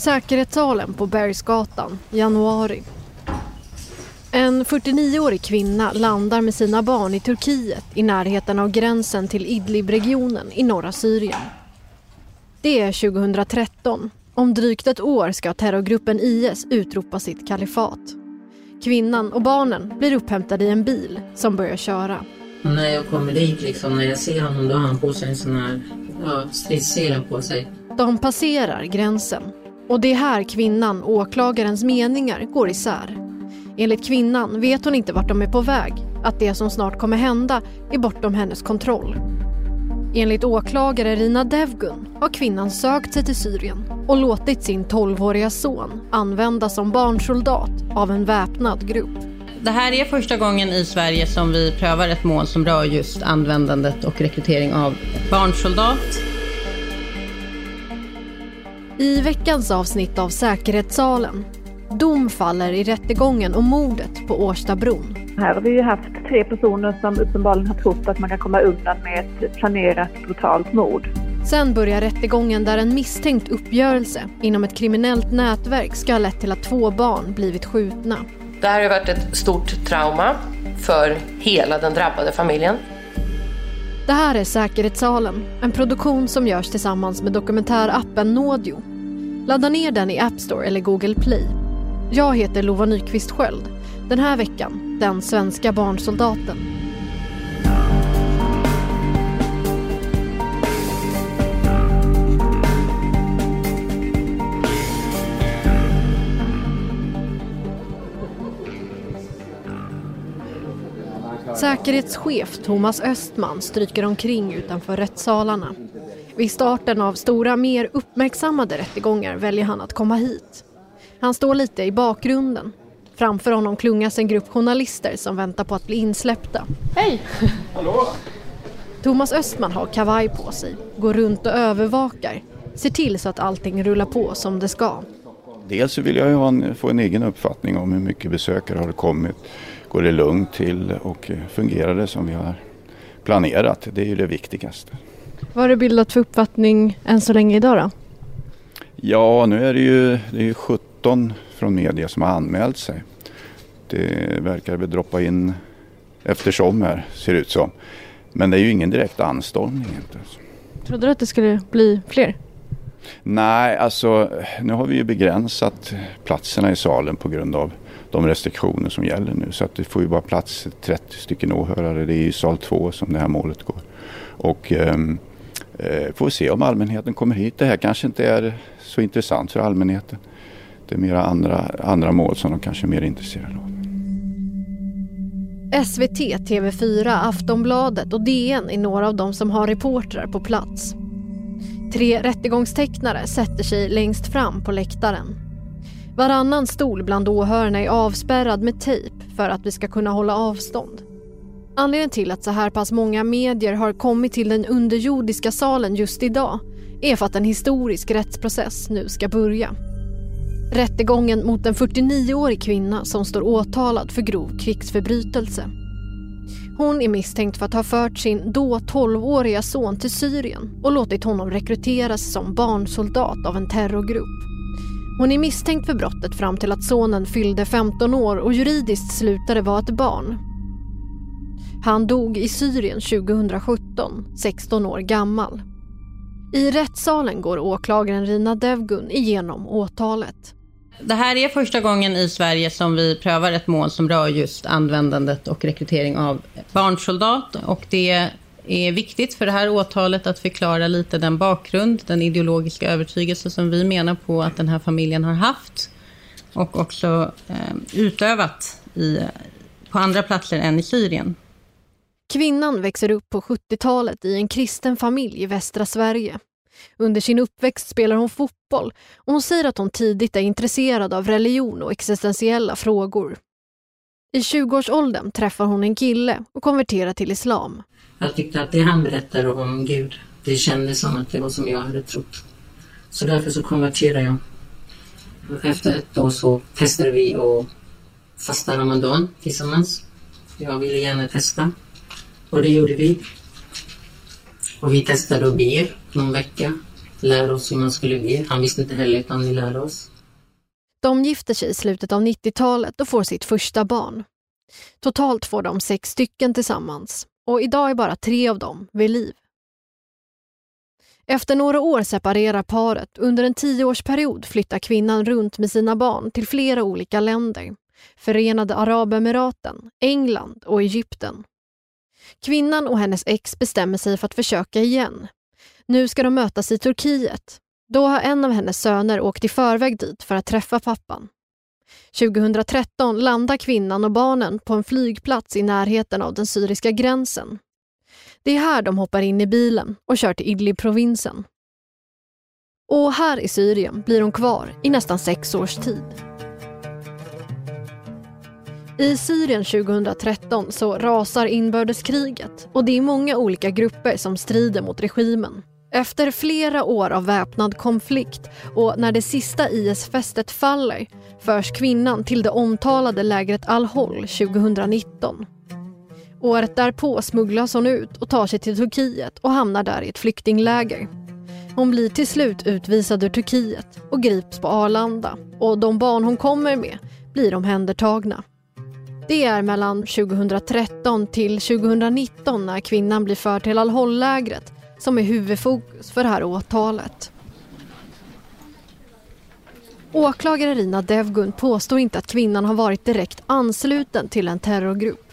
Säkerhetssalen på Bergsgatan, januari. En 49-årig kvinna landar med sina barn i Turkiet i närheten av gränsen till Idlib-regionen i norra Syrien. Det är 2013. Om drygt ett år ska terrorgruppen IS utropa sitt kalifat. Kvinnan och barnen blir upphämtade i en bil som börjar köra. Och när jag kommer dit, liksom, när jag ser honom, då har han på sig en sån här ja, stridssele på sig. De passerar gränsen. Och det är här kvinnan och åklagarens meningar går isär. Enligt kvinnan vet hon inte vart de är på väg, att det som snart kommer hända är bortom hennes kontroll. Enligt åklagare Rina Devgun har kvinnan sökt sig till Syrien och låtit sin 12-åriga son användas som barnsoldat av en väpnad grupp. Det här är första gången i Sverige som vi prövar ett mål som rör just användandet och rekrytering av barnsoldat. I veckans avsnitt av Säkerhetssalen Dom faller i rättegången om mordet på Årstabron. Här har vi ju haft tre personer som uppenbarligen har trott att man kan komma undan med ett planerat brutalt mord. Sen börjar rättegången där en misstänkt uppgörelse inom ett kriminellt nätverk ska ha lett till att två barn blivit skjutna. Det här har varit ett stort trauma för hela den drabbade familjen. Det här är Säkerhetssalen, en produktion som görs tillsammans med dokumentärappen Nådio. Ladda ner den i App Store eller Google Play. Jag heter Lova Nyqvist Sköld. Den här veckan, den svenska barnsoldaten. Säkerhetschef Thomas Östman stryker omkring utanför rättssalarna. Vid starten av stora, mer uppmärksammade rättegångar väljer han att komma hit. Han står lite i bakgrunden. Framför honom klungas en grupp journalister som väntar på att bli insläppta. Hej! Hallå! Thomas Östman har kavaj på sig, går runt och övervakar. Ser till så att allting rullar på som det ska. Dels vill jag ha en, få en egen uppfattning om hur mycket besökare har kommit. Går det lugnt till och fungerar det som vi har planerat? Det är ju det viktigaste. Vad har du bildat för uppfattning än så länge idag då? Ja, nu är det ju, det är ju 17 från media som har anmält sig. Det verkar väl droppa in eftersom här, ser det ut som. Men det är ju ingen direkt anstormning. Inte. Trodde du att det skulle bli fler? Nej, alltså nu har vi ju begränsat platserna i salen på grund av de restriktioner som gäller nu. Så att det får ju bara plats 30 stycken åhörare. Det är i sal 2 som det här målet går. Och eh, Eh, får se om allmänheten kommer hit. Det här kanske inte är så intressant för allmänheten. Det är mera andra, andra mål som de kanske är mer intresserade av. SVT, TV4, Aftonbladet och DN är några av de som har reportrar på plats. Tre rättegångstecknare sätter sig längst fram på läktaren. Varannan stol bland åhörarna är avspärrad med tejp för att vi ska kunna hålla avstånd. Anledningen till att så här pass många medier har kommit till den underjordiska salen just idag är för att en historisk rättsprocess nu ska börja. Rättegången mot en 49-årig kvinna som står åtalad för grov krigsförbrytelse. Hon är misstänkt för att ha fört sin då 12-åriga son till Syrien och låtit honom rekryteras som barnsoldat av en terrorgrupp. Hon är misstänkt för brottet fram till att sonen fyllde 15 år och juridiskt slutade vara ett barn. Han dog i Syrien 2017, 16 år gammal. I rättssalen går åklagaren Rina Devgun igenom åtalet. Det här är första gången i Sverige som vi prövar ett mål som rör just användandet och rekrytering av barnsoldat. Och det är viktigt för det här åtalet att förklara lite den bakgrund, den ideologiska övertygelse som vi menar på att den här familjen har haft och också eh, utövat i, på andra platser än i Syrien. Kvinnan växer upp på 70-talet i en kristen familj i västra Sverige. Under sin uppväxt spelar hon fotboll och hon säger att hon tidigt är intresserad av religion och existentiella frågor. I 20-årsåldern träffar hon en kille och konverterar till islam. Jag tyckte att det han berättade om Gud, det kändes som att det var som jag hade trott. Så därför så konverterade jag. Efter ett år så testade vi att fasta Ramadan tillsammans. Jag ville gärna testa. Och det gjorde vi. Och vi testade att be någon vecka. Lära oss hur man skulle be. Han visste inte heller utan vi lärde oss. De gifter sig i slutet av 90-talet och får sitt första barn. Totalt får de sex stycken tillsammans och idag är bara tre av dem vid liv. Efter några år separerar paret. Under en tioårsperiod flyttar kvinnan runt med sina barn till flera olika länder. Förenade Arabemiraten, England och Egypten. Kvinnan och hennes ex bestämmer sig för att försöka igen. Nu ska de mötas i Turkiet. Då har en av hennes söner åkt i förväg dit för att träffa pappan. 2013 landar kvinnan och barnen på en flygplats i närheten av den syriska gränsen. Det är här de hoppar in i bilen och kör till Idlib-provinsen. Och här i Syrien blir hon kvar i nästan sex års tid. I Syrien 2013 så rasar inbördeskriget och det är många olika grupper som strider mot regimen. Efter flera år av väpnad konflikt och när det sista IS-fästet faller förs kvinnan till det omtalade lägret Al-Hol 2019. Året därpå smugglas hon ut och tar sig till Turkiet och hamnar där i ett flyktingläger. Hon blir till slut utvisad ur Turkiet och grips på Arlanda och de barn hon kommer med blir omhändertagna. Det är mellan 2013 till 2019 när kvinnan blir förd till Al-Hol-lägret som är huvudfokus för det här åtalet. Åklagare Rina Devgun påstår inte att kvinnan har varit direkt ansluten till en terrorgrupp.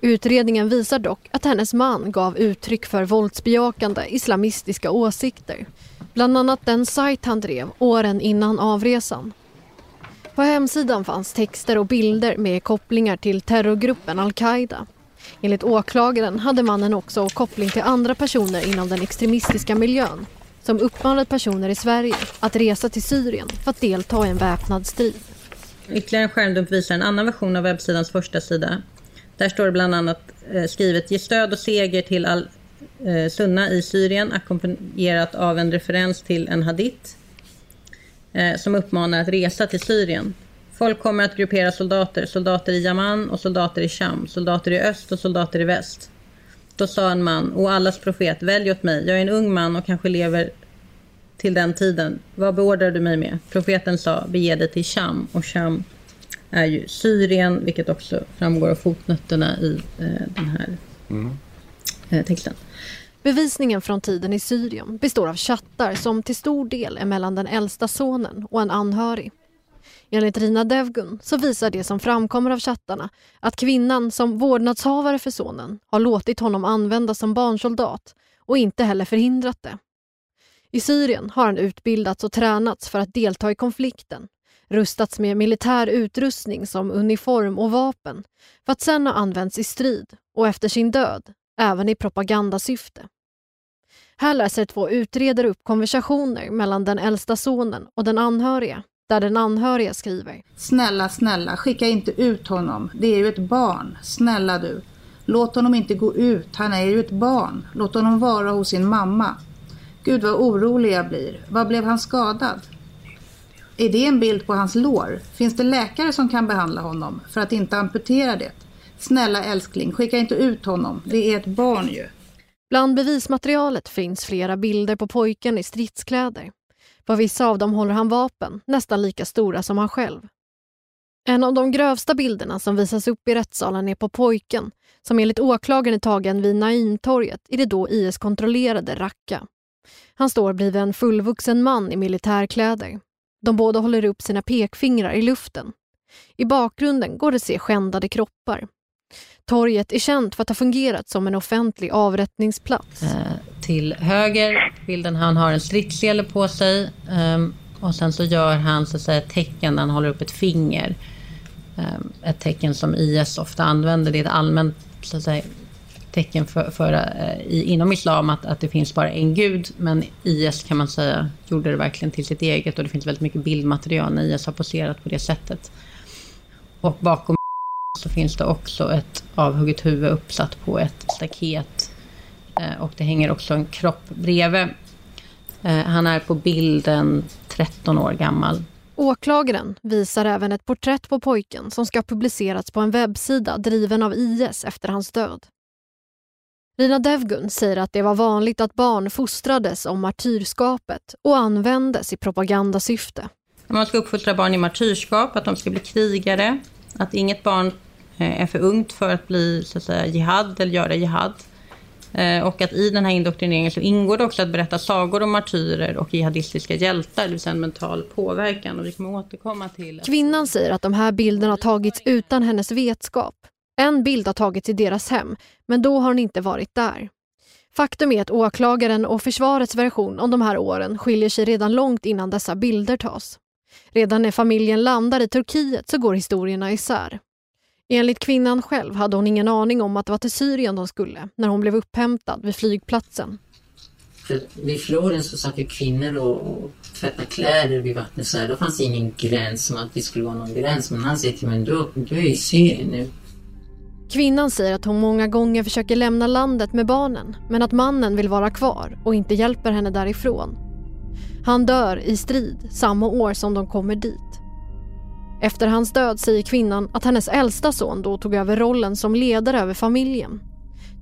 Utredningen visar dock att hennes man gav uttryck för våldsbejakande islamistiska åsikter. Bland annat den sajt han drev åren innan avresan. På hemsidan fanns texter och bilder med kopplingar till terrorgruppen al-Qaida. Enligt åklagaren hade mannen också koppling till andra personer inom den extremistiska miljön som uppmanat personer i Sverige att resa till Syrien för att delta i en väpnad strid. Ytterligare en skärmdump visar en annan version av webbsidans första sida. Där står det bland annat eh, skrivet Ge stöd och seger till al-Sunna eh, i Syrien ackompanjerat av en referens till en hadith som uppmanar att resa till Syrien. Folk kommer att gruppera soldater, soldater i Yaman och soldater i Sham, soldater i öst och soldater i väst. Då sa en man, och allas profet, välj åt mig, jag är en ung man och kanske lever till den tiden. Vad beordrar du mig med? Profeten sa, bege dig till Sham och Sham är ju Syrien, vilket också framgår av fotnötterna i eh, den här mm. eh, texten. Bevisningen från tiden i Syrien består av chattar som till stor del är mellan den äldsta sonen och en anhörig. Enligt Rina Devgun så visar det som framkommer av chattarna att kvinnan som vårdnadshavare för sonen har låtit honom användas som barnsoldat och inte heller förhindrat det. I Syrien har han utbildats och tränats för att delta i konflikten, rustats med militär utrustning som uniform och vapen för att sen ha använts i strid och efter sin död även i propagandasyfte. Här läser två utredare upp konversationer mellan den äldsta sonen och den anhöriga där den anhöriga skriver. Snälla, snälla, skicka inte ut honom. Det är ju ett barn. Snälla du. Låt honom inte gå ut. Han är ju ett barn. Låt honom vara hos sin mamma. Gud vad orolig jag blir. Vad blev han skadad? Är det en bild på hans lår? Finns det läkare som kan behandla honom för att inte amputera det? Snälla älskling, skicka inte ut honom. Det är ett barn ju. Bland bevismaterialet finns flera bilder på pojken i stridskläder. På vissa av dem håller han vapen, nästan lika stora som han själv. En av de grövsta bilderna som visas upp i rättssalen är på pojken som enligt åklagaren är tagen vid Naimtorget i det då IS-kontrollerade Raqqa. Han står bredvid en fullvuxen man i militärkläder. De båda håller upp sina pekfingrar i luften. I bakgrunden går det att se skändade kroppar. Torget är känt för att ha fungerat som en offentlig avrättningsplats. Eh, till höger bilden, han har en stridssele på sig eh, och sen så gör han så att säga, ett tecken när han håller upp ett finger. Eh, ett tecken som IS ofta använder, det är ett allmänt så att säga, tecken för, för eh, i, inom islam att, att det finns bara en gud. Men IS kan man säga gjorde det verkligen till sitt eget och det finns väldigt mycket bildmaterial när IS har poserat på det sättet. Och bakom så finns det också ett avhugget huvud uppsatt på ett staket. Eh, och det hänger också en kropp bredvid. Eh, han är på bilden 13 år gammal. Åklagaren visar även ett porträtt på pojken som ska publicerats på en webbsida driven av IS efter hans död. Rina Devgun säger att det var vanligt att barn fostrades om martyrskapet och användes i propagandasyfte. Man ska uppfostra barn i martyrskap, att de ska bli krigare, att inget barn Eh, är för ungt för att bli så att säga, jihad eller göra jihad. Eh, och att i den här indoktrineringen så ingår det också att berätta sagor om martyrer och jihadistiska hjältar, det vill säga en mental påverkan. Och vi kommer återkomma till... Kvinnan säger att de här bilderna tagits utan hennes vetskap. En bild har tagits i deras hem, men då har hon inte varit där. Faktum är att åklagaren och försvarets version om de här åren skiljer sig redan långt innan dessa bilder tas. Redan när familjen landar i Turkiet så går historierna isär. Enligt kvinnan själv hade hon ingen aning om att det var till Syrien de skulle när hon blev upphämtad vid flygplatsen. För vid floden så satt ju kvinnor och, och tvättade kläder vid vattnet. Så här. Då fanns ingen gräns, som att det skulle vara någon gräns. Men han säger till mig, du, du är i Syrien nu. Kvinnan säger att hon många gånger försöker lämna landet med barnen men att mannen vill vara kvar och inte hjälper henne därifrån. Han dör i strid samma år som de kommer dit. Efter hans död säger kvinnan att hennes äldsta son då tog över rollen som ledare över familjen.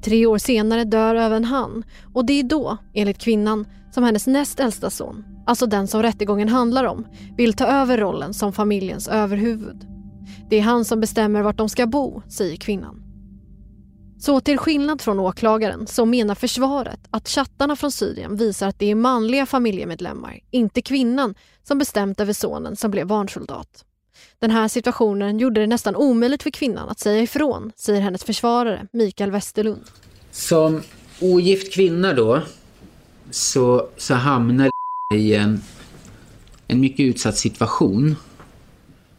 Tre år senare dör även han och det är då, enligt kvinnan, som hennes näst äldsta son, alltså den som rättegången handlar om, vill ta över rollen som familjens överhuvud. Det är han som bestämmer vart de ska bo, säger kvinnan. Så till skillnad från åklagaren så menar försvaret att chattarna från Syrien visar att det är manliga familjemedlemmar, inte kvinnan, som bestämt över sonen som blev barnsoldat. Den här situationen gjorde det nästan omöjligt för kvinnan att säga ifrån, säger hennes försvarare Mikael Westerlund. Som ogift kvinna då så, så hamnar i en, en mycket utsatt situation.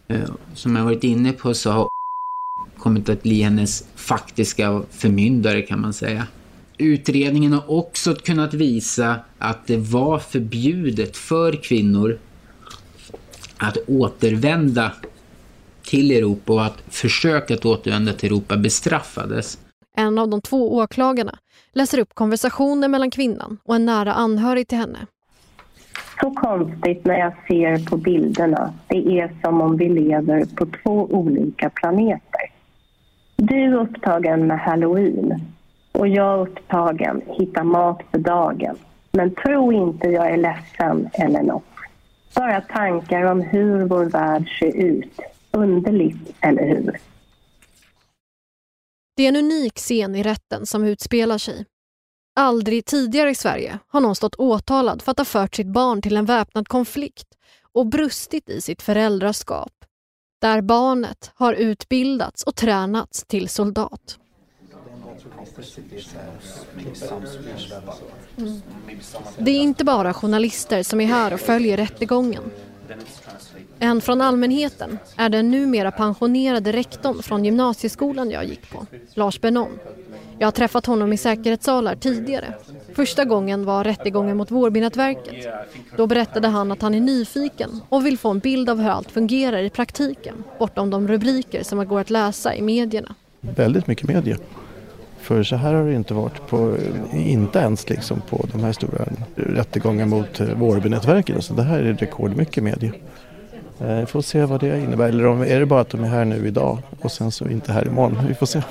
Eh, som jag varit inne på så har kommit att bli hennes faktiska förmyndare kan man säga. Utredningen har också kunnat visa att det var förbjudet för kvinnor att återvända till Europa och att försöka att återvända till Europa bestraffades. En av de två åklagarna läser upp konversationer mellan kvinnan och en nära anhörig till henne. Så konstigt när jag ser på bilderna. Det är som om vi lever på två olika planeter. Du är upptagen med halloween och jag är upptagen hitta mat för dagen. Men tro inte jag är ledsen eller något. Bara tankar om hur vår värld ser ut. Underligt, eller hur? Det är en unik scen i rätten som utspelar sig. Aldrig tidigare i Sverige har någon stått åtalad för att ha fört sitt barn till en väpnad konflikt och brustit i sitt föräldraskap. Där barnet har utbildats och tränats till soldat. Mm. Det är inte bara journalister som är här och följer rättegången. En från allmänheten är den numera pensionerade rektorn från gymnasieskolan jag gick på, Lars Benon. Jag har träffat honom i säkerhetssalar tidigare. Första gången var rättegången mot Vårbynätverket. Då berättade han att han är nyfiken och vill få en bild av hur allt fungerar i praktiken bortom de rubriker som går att läsa i medierna. Väldigt mycket media. För så här har det inte varit, på, inte ens liksom på de här stora rättegångarna mot Vårbynätverket. Så det här är rekordmycket media. Vi får se vad det innebär. Eller om, är det bara att de är här nu idag och sen så inte här imorgon. Vi får se.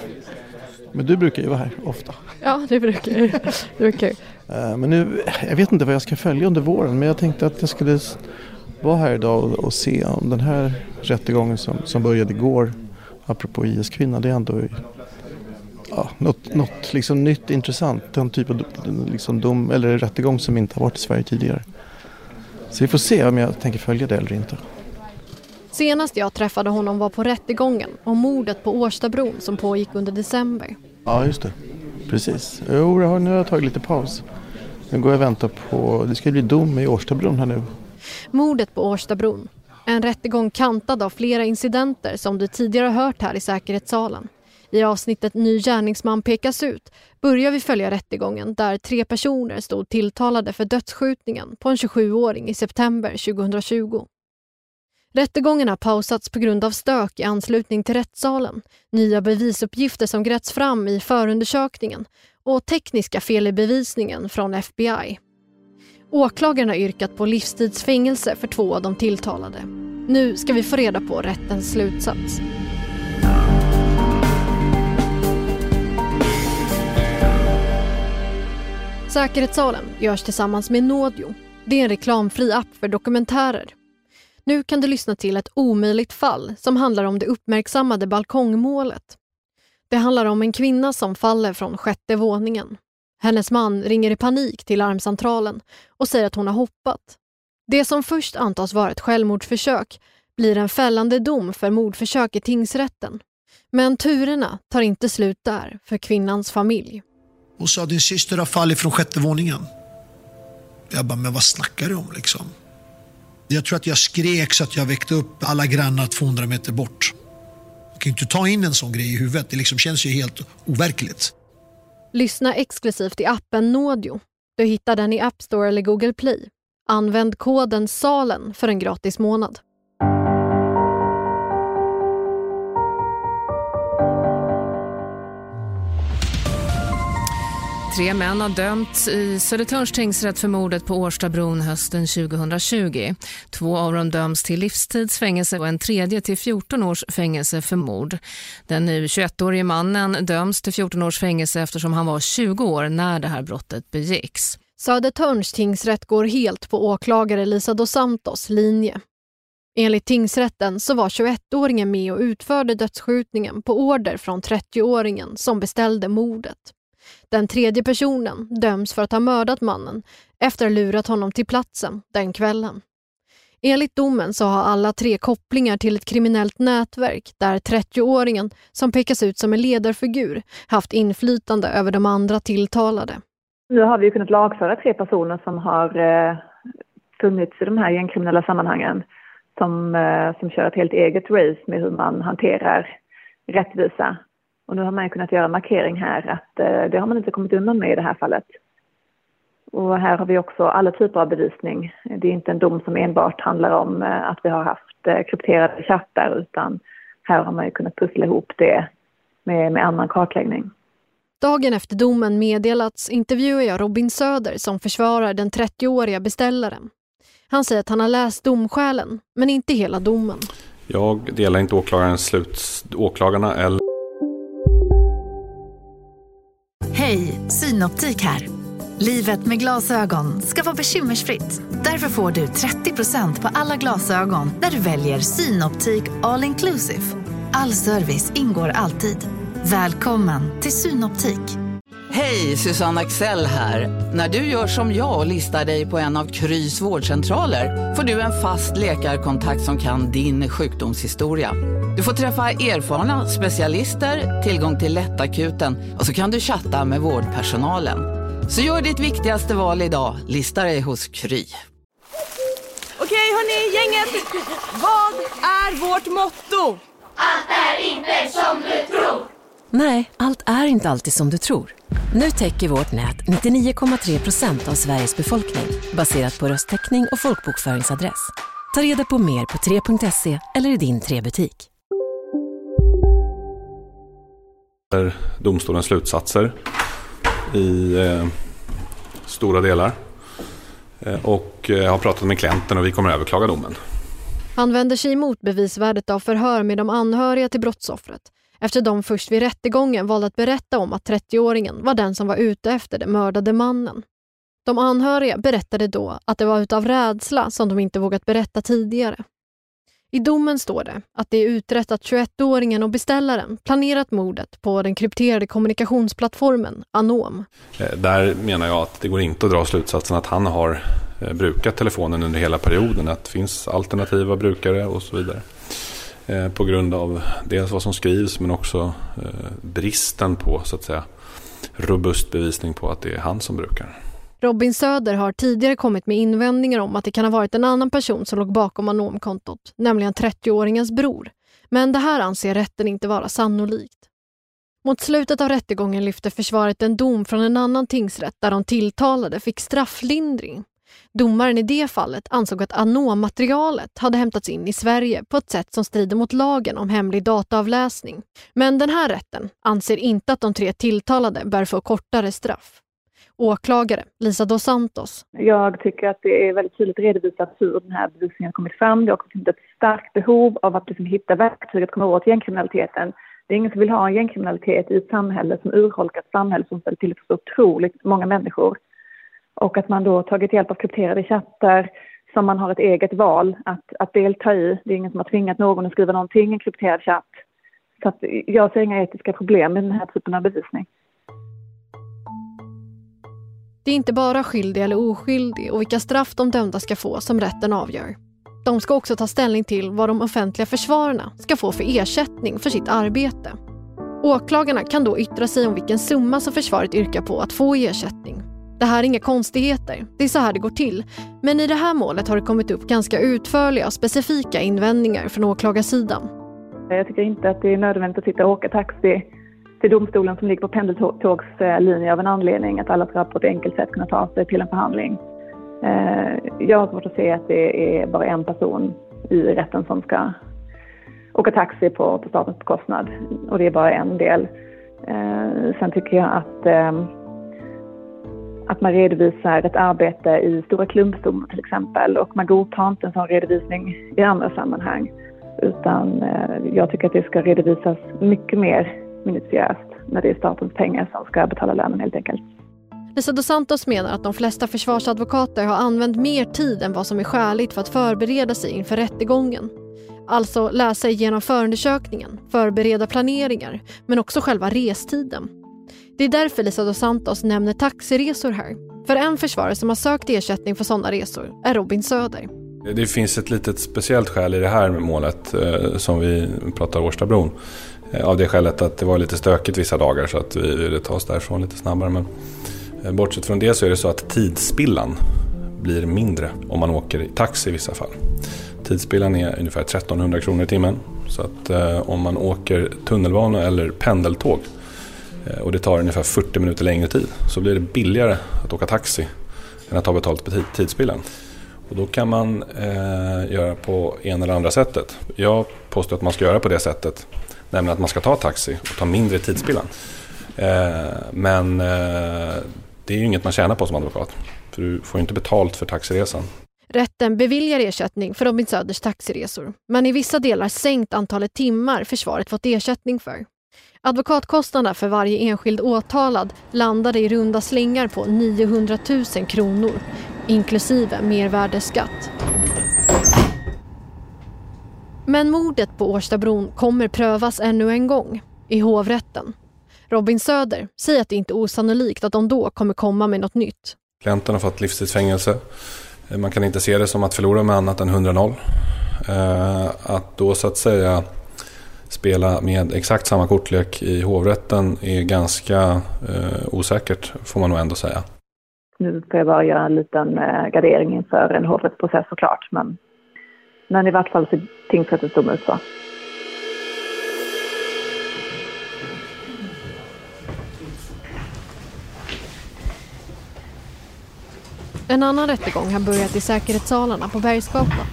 Men du brukar ju vara här ofta. Ja, det brukar jag. Det brukar jag. Men nu, jag vet inte vad jag ska följa under våren men jag tänkte att jag skulle vara här idag och, och se om den här rättegången som, som började igår apropå IS-kvinna, det är ändå ja, något, något liksom nytt intressant. Den typ av liksom dom, eller rättegång som inte har varit i Sverige tidigare. Så vi får se om jag tänker följa det eller inte. Senast jag träffade honom var på rättegången om mordet på Årstabron som pågick under december. Ja, just det. Precis. Jo, har, nu har jag tagit lite paus. Nu går jag och väntar på, det ska bli dom i Årstabron här nu. Mordet på Årstabron. En rättegång kantad av flera incidenter som du tidigare hört här i säkerhetssalen. I avsnittet Ny gärningsman pekas ut börjar vi följa rättegången där tre personer stod tilltalade för dödsskjutningen på en 27-åring i september 2020. Rättegången har pausats på grund av stök i anslutning till rättssalen, nya bevisuppgifter som grätts fram i förundersökningen och tekniska fel i bevisningen från FBI. Åklagaren har yrkat på livstidsfängelse för två av de tilltalade. Nu ska vi få reda på rättens slutsats. Säkerhetssalen görs tillsammans med Nådio. Det är en reklamfri app för dokumentärer. Nu kan du lyssna till ett omöjligt fall som handlar om det uppmärksammade balkongmålet. Det handlar om en kvinna som faller från sjätte våningen. Hennes man ringer i panik till larmcentralen och säger att hon har hoppat. Det som först antas vara ett självmordsförsök blir en fällande dom för mordförsök i tingsrätten. Men turerna tar inte slut där för kvinnans familj. Hon sa din syster har fallit från sjätte våningen. Jag bara, men vad snackar du om liksom? Jag tror att jag skrek så att jag väckte upp alla grannar 200 meter bort. Jag kan ju inte ta in en sån grej i huvudet. Det liksom känns ju helt overkligt. Lyssna exklusivt i appen Nådio. Du hittar den i App Store eller Google Play. Använd koden SALEN för en gratis månad. Tre män har dömts i Södertörns tingsrätt för mordet på Årstabron hösten 2020. Två av dem döms till livstidsfängelse och en tredje till 14 års fängelse för mord. Den nu 21-årige mannen döms till 14 års fängelse eftersom han var 20 år när det här brottet begicks. Södertörns tingsrätt går helt på åklagare Lisa dos Santos linje. Enligt tingsrätten så var 21-åringen med och utförde dödsskjutningen på order från 30-åringen som beställde mordet. Den tredje personen döms för att ha mördat mannen efter att ha lurat honom till platsen den kvällen. Enligt domen så har alla tre kopplingar till ett kriminellt nätverk där 30-åringen, som pekas ut som en ledarfigur, haft inflytande över de andra tilltalade. Nu har vi kunnat lagföra tre personer som har eh, funnits i de här gängkriminella sammanhangen som, eh, som kör ett helt eget race med hur man hanterar rättvisa och nu har man kunnat göra en markering här att eh, det har man inte kommit undan med i det här fallet. Och här har vi också alla typer av bevisning. Det är inte en dom som enbart handlar om eh, att vi har haft eh, krypterade chattar utan här har man ju kunnat pussla ihop det med, med annan kartläggning. Dagen efter domen meddelats intervjuar jag Robin Söder som försvarar den 30-åriga beställaren. Han säger att han har läst domskälen, men inte hela domen. Jag delar inte åklagarens slut, åklagarna eller Synoptik här. Livet med glasögon ska vara bekymmersfritt. Därför får du 30% på alla glasögon när du väljer Synoptik All Inclusive. All service ingår alltid. Välkommen till Synoptik. Hej, Susanne Axel här. När du gör som jag och listar dig på en av Krys vårdcentraler får du en fast läkarkontakt som kan din sjukdomshistoria. Du får träffa erfarna specialister, tillgång till lättakuten och så kan du chatta med vårdpersonalen. Så gör ditt viktigaste val idag, lista dig hos Kry. Okej hörni, gänget! Vad är vårt motto? Allt är inte som du tror! Nej, allt är inte alltid som du tror. Nu täcker vårt nät 99,3 procent av Sveriges befolkning baserat på röstteckning och folkbokföringsadress. Ta reda på mer på 3.se eller i din 3-butik. Domstolens slutsatser i eh, stora delar. Eh, och eh, jag har pratat med klienten och vi kommer att överklaga domen. Han vänder sig emot bevisvärdet av förhör med de anhöriga till brottsoffret efter de först vid rättegången valde att berätta om att 30-åringen var den som var ute efter den mördade mannen. De anhöriga berättade då att det var utav rädsla som de inte vågat berätta tidigare. I domen står det att det är utrett att 21-åringen och beställaren planerat mordet på den krypterade kommunikationsplattformen Anom. Eh, där menar jag att det går inte att dra slutsatsen att han har eh, brukat telefonen under hela perioden. Att det finns alternativa brukare och så vidare. Eh, på grund av dels vad som skrivs men också bristen på så att säga robust bevisning på att det är han som brukar. Robin Söder har tidigare kommit med invändningar om att det kan ha varit en annan person som låg bakom Anomkontot, nämligen 30-åringens bror. Men det här anser rätten inte vara sannolikt. Mot slutet av rättegången lyfte försvaret en dom från en annan tingsrätt där de tilltalade fick strafflindring. Domaren i det fallet ansåg att Anom-materialet hade hämtats in i Sverige på ett sätt som strider mot lagen om hemlig dataavläsning. Men den här rätten anser inte att de tre tilltalade bör få kortare straff åklagare Lisa dos Santos. Jag tycker att det är väldigt tydligt redovisat hur den här bevisningen har kommit fram. Det har funnits ett starkt behov av att liksom hitta verktyg att komma åt gängkriminaliteten. Det är ingen som vill ha en gängkriminalitet i ett samhälle som urholkat samhälle som ställer till för så otroligt många människor. Och att man då tagit hjälp av krypterade chattar som man har ett eget val att, att delta i. Det är ingen som har tvingat någon att skriva någonting i en krypterad chatt. Så att jag ser inga etiska problem med den här typen av bevisning. Det är inte bara skyldig eller oskyldig och vilka straff de dömda ska få som rätten avgör. De ska också ta ställning till vad de offentliga försvararna ska få för ersättning för sitt arbete. Åklagarna kan då yttra sig om vilken summa som försvaret yrkar på att få i ersättning. Det här är inga konstigheter, det är så här det går till. Men i det här målet har det kommit upp ganska utförliga och specifika invändningar från åklagarsidan. Jag tycker inte att det är nödvändigt att sitta och åka taxi till domstolen som ligger på pendeltågslinje av en anledning att alla ska på ett enkelt sätt kunna ta sig till en förhandling. Eh, jag har svårt att se att det är bara en person i rätten som ska åka taxi på, på statens bekostnad och det är bara en del. Eh, sen tycker jag att, eh, att man redovisar ett arbete i stora klumpstomar till exempel och man godtar inte en sån redovisning i andra sammanhang. Utan jag tycker att det ska redovisas mycket mer minutiöst när det är statens pengar som ska betala lönen helt enkelt. Lisa dos Santos menar att de flesta försvarsadvokater har använt mer tid än vad som är skäligt för att förbereda sig inför rättegången. Alltså läsa igenom förundersökningen, förbereda planeringar, men också själva restiden. Det är därför Lisa dos Santos nämner taxiresor här. För en försvarare som har sökt ersättning för sådana resor är Robin Söder. Det finns ett litet speciellt skäl i det här målet eh, som vi pratar Årstabron. Eh, av det skälet att det var lite stökigt vissa dagar så att vi ville ta oss därifrån lite snabbare. Men eh, bortsett från det så är det så att tidsspillan blir mindre om man åker i taxi i vissa fall. Tidsspillan är ungefär 1300 kronor i timmen. Så att eh, om man åker tunnelbana eller pendeltåg eh, och det tar ungefär 40 minuter längre tid så blir det billigare att åka taxi än att ta betalt på tidsspillan. Och då kan man eh, göra på en eller andra sättet. Jag påstår att man ska göra på det sättet Nämligen att man ska ta taxi och ta mindre tidsspillan. Eh, men eh, det är ju inget man tjänar på som advokat. För du får ju inte betalt för taxiresan. Rätten beviljar ersättning för Robin Söders taxiresor, men i vissa delar sänkt antalet timmar försvaret fått ersättning för. Advokatkostnaderna för varje enskild åtalad landade i runda slängar på 900 000 kronor, inklusive mervärdesskatt. Men mordet på Årstabron kommer prövas ännu en gång, i hovrätten. Robin Söder säger att det inte är osannolikt att de då kommer komma med något nytt. Klienten har fått livstidsfängelse. Man kan inte se det som att förlora med annat än 100-0. Eh, att då så att säga spela med exakt samma kortlek i hovrätten är ganska eh, osäkert får man nog ändå säga. Nu ska jag bara göra en liten eh, gardering inför en hovrättsprocess såklart. Men men i vart fall ser tingsrättens dom ut så. En annan rättegång har börjat i säkerhetssalarna på Bergsgatan.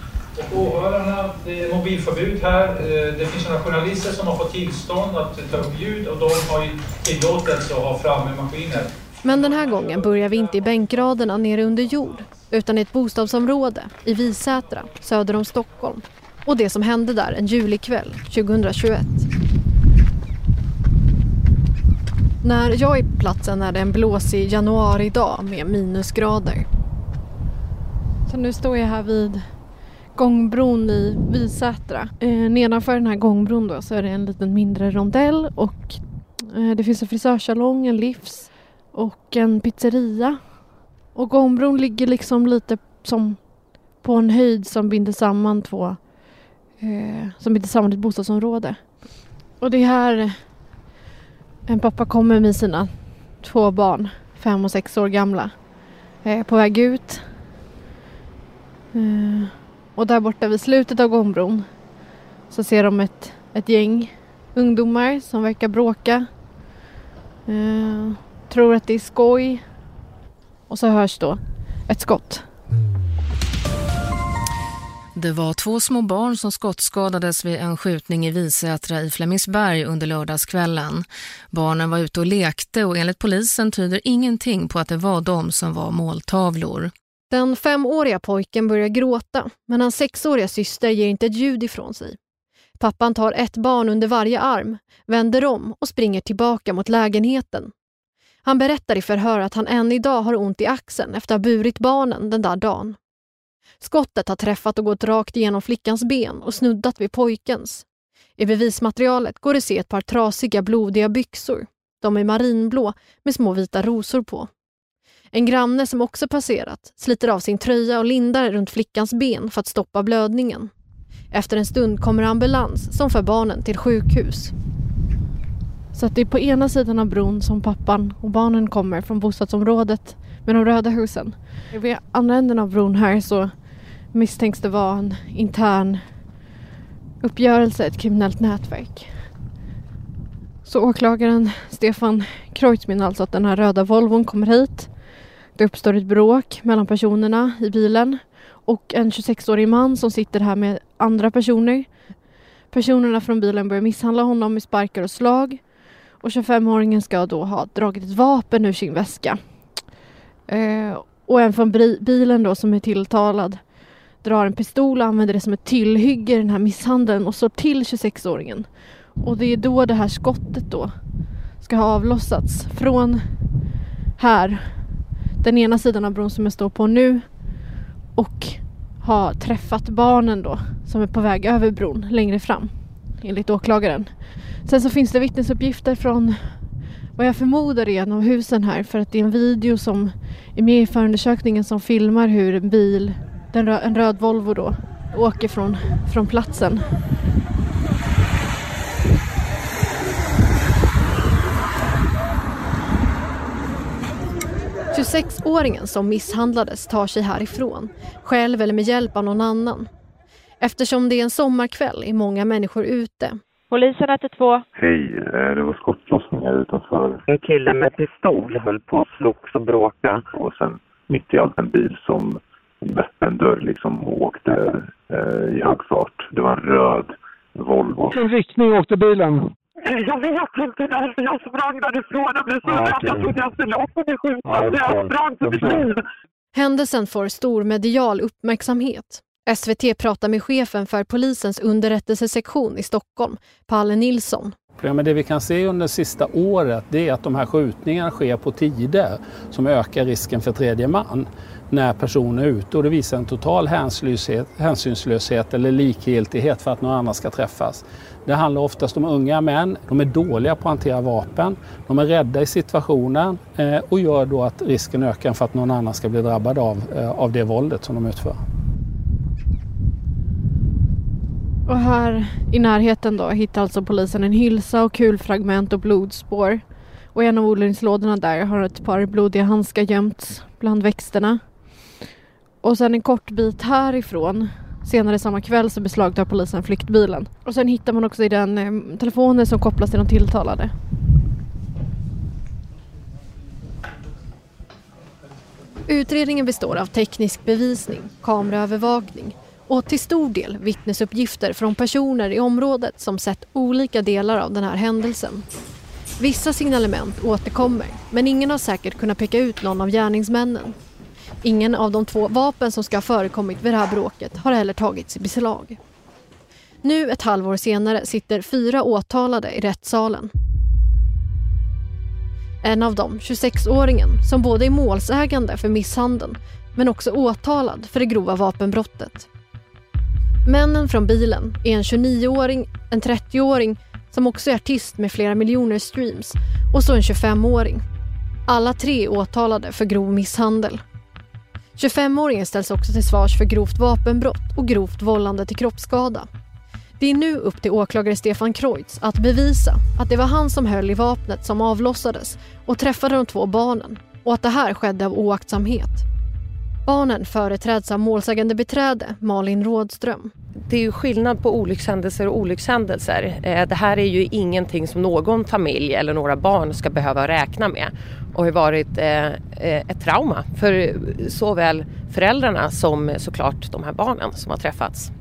Åhörarna, det är mobilförbud här. Eh, det finns några journalister som har fått tillstånd att ta upp ljud och de har tillåtelse att ha framme maskiner. Men den här gången börjar vi inte i bänkraderna nere under jord utan i ett bostadsområde i Visätra söder om Stockholm. Och det som hände där en julikväll 2021. När jag är på platsen är det en blåsig januaridag med minusgrader. Så nu står jag här vid gångbron i Visätra. Eh, nedanför den här gångbron då så är det en liten mindre rondell och eh, det finns en frisörsalong, en livs och en pizzeria. Och gångbron ligger liksom lite som på en höjd som binder samman två eh, som binder samman ett bostadsområde. Och det är här en pappa kommer med sina två barn, fem och sex år gamla, eh, på väg ut. Eh, och där borta vid slutet av gångbron så ser de ett, ett gäng ungdomar som verkar bråka. Eh, tror att det är skoj. Och så hörs då ett skott. Det var två små barn som skottskadades vid en skjutning i Visätra i Flemingsberg under lördagskvällen. Barnen var ute och lekte och enligt polisen tyder ingenting på att det var de som var måltavlor. Den femåriga pojken börjar gråta, men hans sexåriga syster ger inte ett ljud ifrån sig. Pappan tar ett barn under varje arm, vänder om och springer tillbaka mot lägenheten. Han berättar i förhör att han än idag har ont i axeln efter att ha burit barnen den där dagen. Skottet har träffat och gått rakt igenom flickans ben och snuddat vid pojkens. I bevismaterialet går det att se ett par trasiga blodiga byxor. De är marinblå med små vita rosor på. En granne som också passerat sliter av sin tröja och lindar runt flickans ben för att stoppa blödningen. Efter en stund kommer ambulans som för barnen till sjukhus. Så att det är på ena sidan av bron som pappan och barnen kommer från bostadsområdet med de röda husen. Vid andra änden av bron här så misstänks det vara en intern uppgörelse, ett kriminellt nätverk. Så åklagaren Stefan Kreutz menar alltså att den här röda Volvon kommer hit. Det uppstår ett bråk mellan personerna i bilen och en 26-årig man som sitter här med andra personer. Personerna från bilen börjar misshandla honom med sparkar och slag och 25-åringen ska då ha dragit ett vapen ur sin väska. Eh, och en från bilen då som är tilltalad drar en pistol och använder det som ett tillhygge i den här misshandeln och slår till 26-åringen. Och det är då det här skottet då ska ha avlossats från här, den ena sidan av bron som jag står på nu och ha träffat barnen då som är på väg över bron längre fram enligt åklagaren. Sen så finns det vittnesuppgifter från vad jag förmodar är en av husen här för att det är en video som är med i förundersökningen som filmar hur en bil den rö en röd Volvo då, åker från, från platsen. åringen som misshandlades tar sig härifrån, själv eller med hjälp av någon annan. Eftersom det är en sommarkväll är många människor ute. Polisen 112. Hej, eh, det var skottlossningar utanför. En kille med pistol höll på att slogs och bråka och sen mitt i allt en bil som öppen dörr liksom och åkte eh, i hög fart. Det var en röd Volvo. Vilken riktning åkte bilen? Jag vet inte därför jag sprang därifrån. Jag blev så ah, rädd. Jag trodde jag skulle också bli skjuten. Ah, jag sprang för mitt liv. Händelsen får stor medial uppmärksamhet. SVT pratar med chefen för polisens underrättelsesektion i Stockholm, Palle Nilsson. Ja, men det vi kan se under det sista året det är att de här skjutningarna sker på tider som ökar risken för tredje man när personer är ute och det visar en total hänsynslöshet, hänsynslöshet eller likgiltighet för att någon annan ska träffas. Det handlar oftast om unga män, de är dåliga på att hantera vapen, de är rädda i situationen eh, och gör då att risken ökar för att någon annan ska bli drabbad av, eh, av det våldet som de utför. Och här i närheten då hittar alltså polisen en hylsa och kulfragment och blodspår. Och i en av odlingslådorna där har ett par blodiga handskar gömts bland växterna. Och sen en kort bit härifrån Senare samma kväll så beslagtar polisen flyktbilen. Och sen hittar man också i den eh, telefonen som kopplas till de tilltalade. Utredningen består av teknisk bevisning, kameraövervakning och till stor del vittnesuppgifter från personer i området som sett olika delar av den här händelsen. Vissa signalement återkommer men ingen har säkert kunnat peka ut någon av gärningsmännen. Ingen av de två vapen som ska ha förekommit vid det här bråket har heller tagits i beslag. Nu ett halvår senare sitter fyra åtalade i rättssalen. En av dem, 26-åringen, som både är målsägande för misshandeln men också åtalad för det grova vapenbrottet. Männen från bilen är en 29-åring, en 30-åring som också är artist med flera miljoner streams och så en 25-åring. Alla tre är åtalade för grov misshandel. 25-åringen ställs också till svars för grovt vapenbrott och grovt vållande till kroppsskada. Det är nu upp till åklagare Stefan Kreutz att bevisa att det var han som höll i vapnet som avlossades och träffade de två barnen och att det här skedde av oaktsamhet. Barnen företräds av målsägande beträde Malin Rådström. Det är ju skillnad på olyckshändelser och olyckshändelser. Eh, det här är ju ingenting som någon familj eller några barn ska behöva räkna med och har varit eh, eh, ett trauma för såväl föräldrarna som såklart de här barnen som har träffats.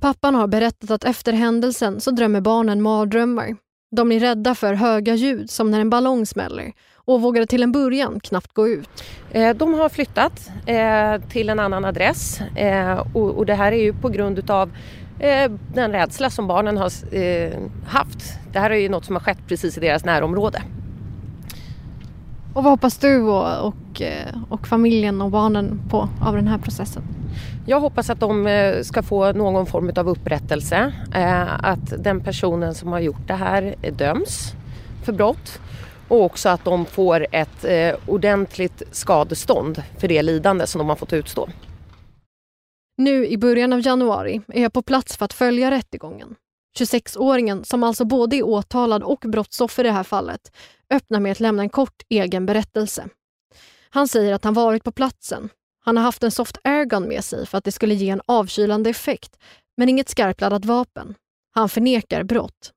Pappan har berättat att efter händelsen så drömmer barnen mardrömmar. De är rädda för höga ljud som när en ballong smäller och vågade till en början knappt gå ut. Eh, de har flyttat eh, till en annan adress eh, och det här är ju på grund av den rädsla som barnen har haft. Det här är ju något som har skett precis i deras närområde. Och vad hoppas du och, och, och familjen och barnen på av den här processen? Jag hoppas att de ska få någon form av upprättelse. Att den personen som har gjort det här döms för brott och också att de får ett eh, ordentligt skadestånd för det lidande som de har fått utstå. Nu i början av januari är jag på plats för att följa rättegången. 26-åringen, som alltså både är åtalad och brottsoffer i det här fallet, öppnar med att lämna en kort egen berättelse. Han säger att han varit på platsen. Han har haft en soft airgun med sig för att det skulle ge en avkylande effekt, men inget skarpladdat vapen. Han förnekar brott.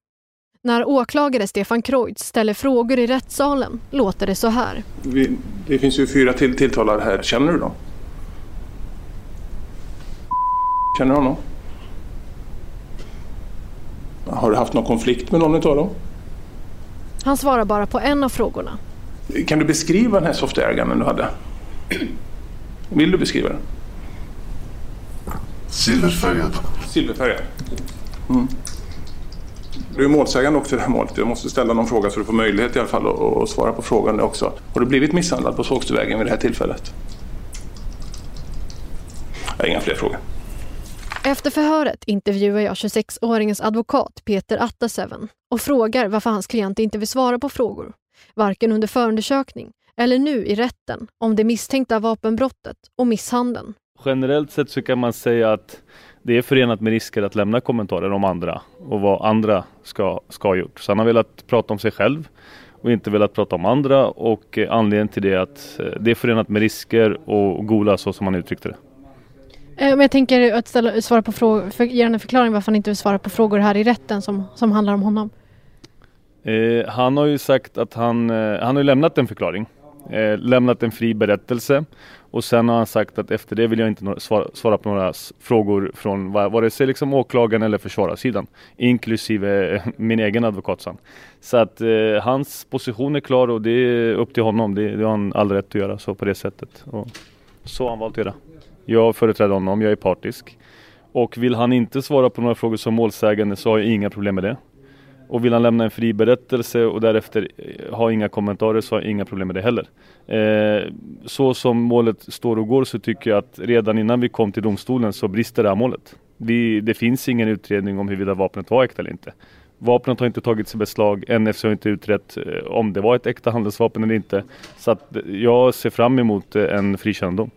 När åklagare Stefan Kreutz ställer frågor i rättssalen låter det så här. Vi, det finns ju fyra till tilltalade här. Känner du dem? Känner du honom? Har du haft någon konflikt med någon av dem? Han svarar bara på en av frågorna. Kan du beskriva den här soft airgunnen du hade? Vill du beskriva den? Silverfärgad. Silverfärgad. Mm. Du är målsägande också i det här målet. Jag måste ställa någon fråga så du får möjlighet i alla fall att, att svara på frågan också. Har du blivit misshandlad på Sågstuvägen vid det här tillfället? Jag har inga fler frågor. Efter förhöret intervjuar jag 26-åringens advokat Peter Attaseven och frågar varför hans klient inte vill svara på frågor. Varken under förundersökning eller nu i rätten om det misstänkta vapenbrottet och misshandeln. Generellt sett så kan man säga att det är förenat med risker att lämna kommentarer om andra och vad andra ska, ska ha gjort. Så han har velat prata om sig själv och inte velat prata om andra och eh, anledningen till det är att eh, det är förenat med risker och gola så som han uttryckte det. Eh, men jag tänker att ställa, svara på frågor, för, ge en förklaring varför han inte vill svara på frågor här i rätten som, som handlar om honom. Eh, han har ju sagt att han, han har lämnat en förklaring, eh, lämnat en fri berättelse och sen har han sagt att efter det vill jag inte svara, svara på några frågor från vare sig liksom åklagaren eller försvararsidan. Inklusive eh, min egen advokat. Så att eh, hans position är klar och det är upp till honom. Det, det har han all rätt att göra så på det sättet. Och så har han valt att göra. Jag företräder honom, jag är partisk. Och vill han inte svara på några frågor som målsägande så har jag inga problem med det. Och vill han lämna en fri berättelse och därefter eh, ha inga kommentarer så har jag inga problem med det heller. Eh, så som målet står och går så tycker jag att redan innan vi kom till domstolen så brister det här målet. Vi, det finns ingen utredning om huruvida vapnet var äkta eller inte. Vapnet har inte tagits i beslag, NFC har inte utrett eh, om det var ett äkta handelsvapen eller inte. Så att eh, jag ser fram emot en frikännedom.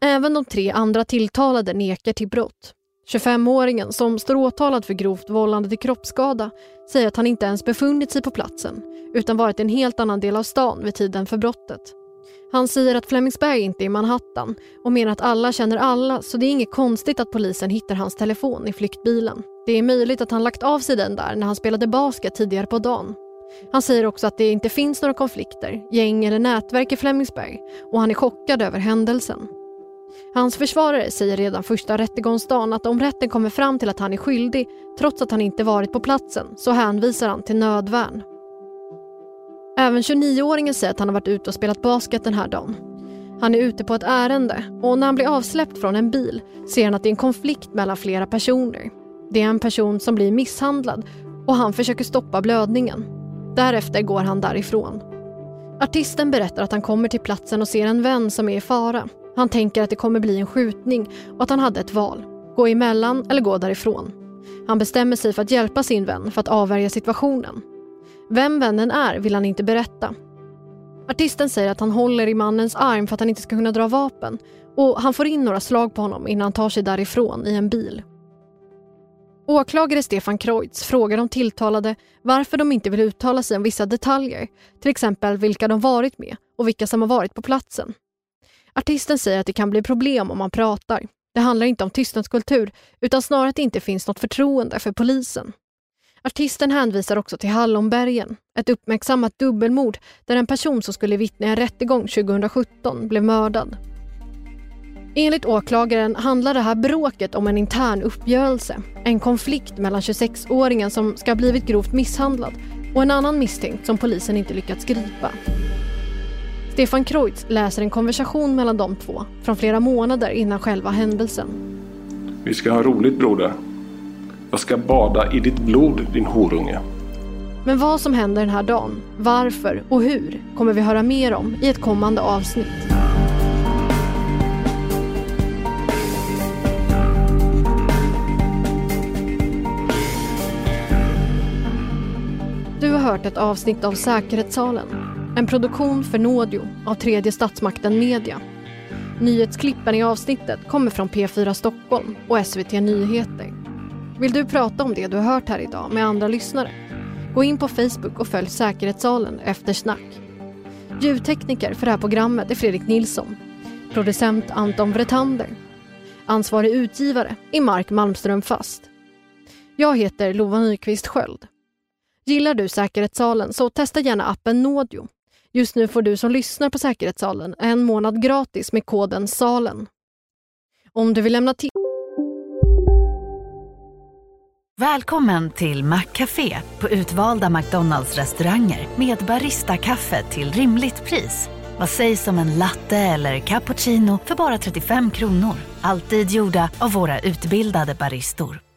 Även de tre andra tilltalade nekar till brott. 25-åringen som står åtalad för grovt vållande till kroppsskada säger att han inte ens befunnit sig på platsen utan varit i en helt annan del av stan vid tiden för brottet. Han säger att Flemingsberg inte är Manhattan och menar att alla känner alla så det är inget konstigt att polisen hittar hans telefon i flyktbilen. Det är möjligt att han lagt av sig den där när han spelade basket tidigare på dagen. Han säger också att det inte finns några konflikter, gäng eller nätverk i Flemingsberg och han är chockad över händelsen. Hans försvarare säger redan första rättegångsdagen att om rätten kommer fram till att han är skyldig trots att han inte varit på platsen så hänvisar han till nödvärn. Även 29-åringen säger att han har varit ute och spelat basket den här dagen. Han är ute på ett ärende och när han blir avsläppt från en bil ser han att det är en konflikt mellan flera personer. Det är en person som blir misshandlad och han försöker stoppa blödningen. Därefter går han därifrån. Artisten berättar att han kommer till platsen och ser en vän som är i fara. Han tänker att det kommer bli en skjutning och att han hade ett val. gå emellan eller gå därifrån. Han bestämmer sig för att hjälpa sin vän för att avvärja situationen. Vem vännen är vill han inte berätta. Artisten säger att han håller i mannens arm för att han inte ska kunna dra vapen och han får in några slag på honom innan han tar sig därifrån i en bil. Åklagare Stefan Kreutz frågar de tilltalade varför de inte vill uttala sig om vissa detaljer, till exempel vilka de varit med och vilka som har varit på platsen. Artisten säger att det kan bli problem om man pratar. Det handlar inte om tystnadskultur utan snarare att det inte finns något förtroende för polisen. Artisten hänvisar också till Hallonbergen, ett uppmärksammat dubbelmord där en person som skulle vittna i en rättegång 2017 blev mördad. Enligt åklagaren handlar det här bråket om en intern uppgörelse. En konflikt mellan 26-åringen som ska ha blivit grovt misshandlad och en annan misstänkt som polisen inte lyckats gripa. Stefan Kreutz läser en konversation mellan de två från flera månader innan själva händelsen. Vi ska ha roligt broder. Jag ska bada i ditt blod din horunge. Men vad som händer den här dagen, varför och hur kommer vi höra mer om i ett kommande avsnitt. Du har hört ett avsnitt av Säkerhetssalen. En produktion för Nådio av tredje statsmakten Media. Nyhetsklippen i avsnittet kommer från P4 Stockholm och SVT Nyheter. Vill du prata om det du har hört här idag med andra lyssnare? Gå in på Facebook och följ Säkerhetssalen efter snack. Ljudtekniker för det här programmet är Fredrik Nilsson. Producent Anton Vretander. Ansvarig utgivare är Mark Malmström Fast. Jag heter Lova Nyqvist Sköld. Gillar du Säkerhetssalen så testa gärna appen Nådio. Just nu får du som lyssnar på Säkerhetssalen en månad gratis med koden SALEN. Om du vill lämna till... Välkommen till Maccafé på utvalda McDonalds restauranger med Baristakaffe till rimligt pris. Vad sägs om en latte eller cappuccino för bara 35 kronor? Alltid gjorda av våra utbildade baristor.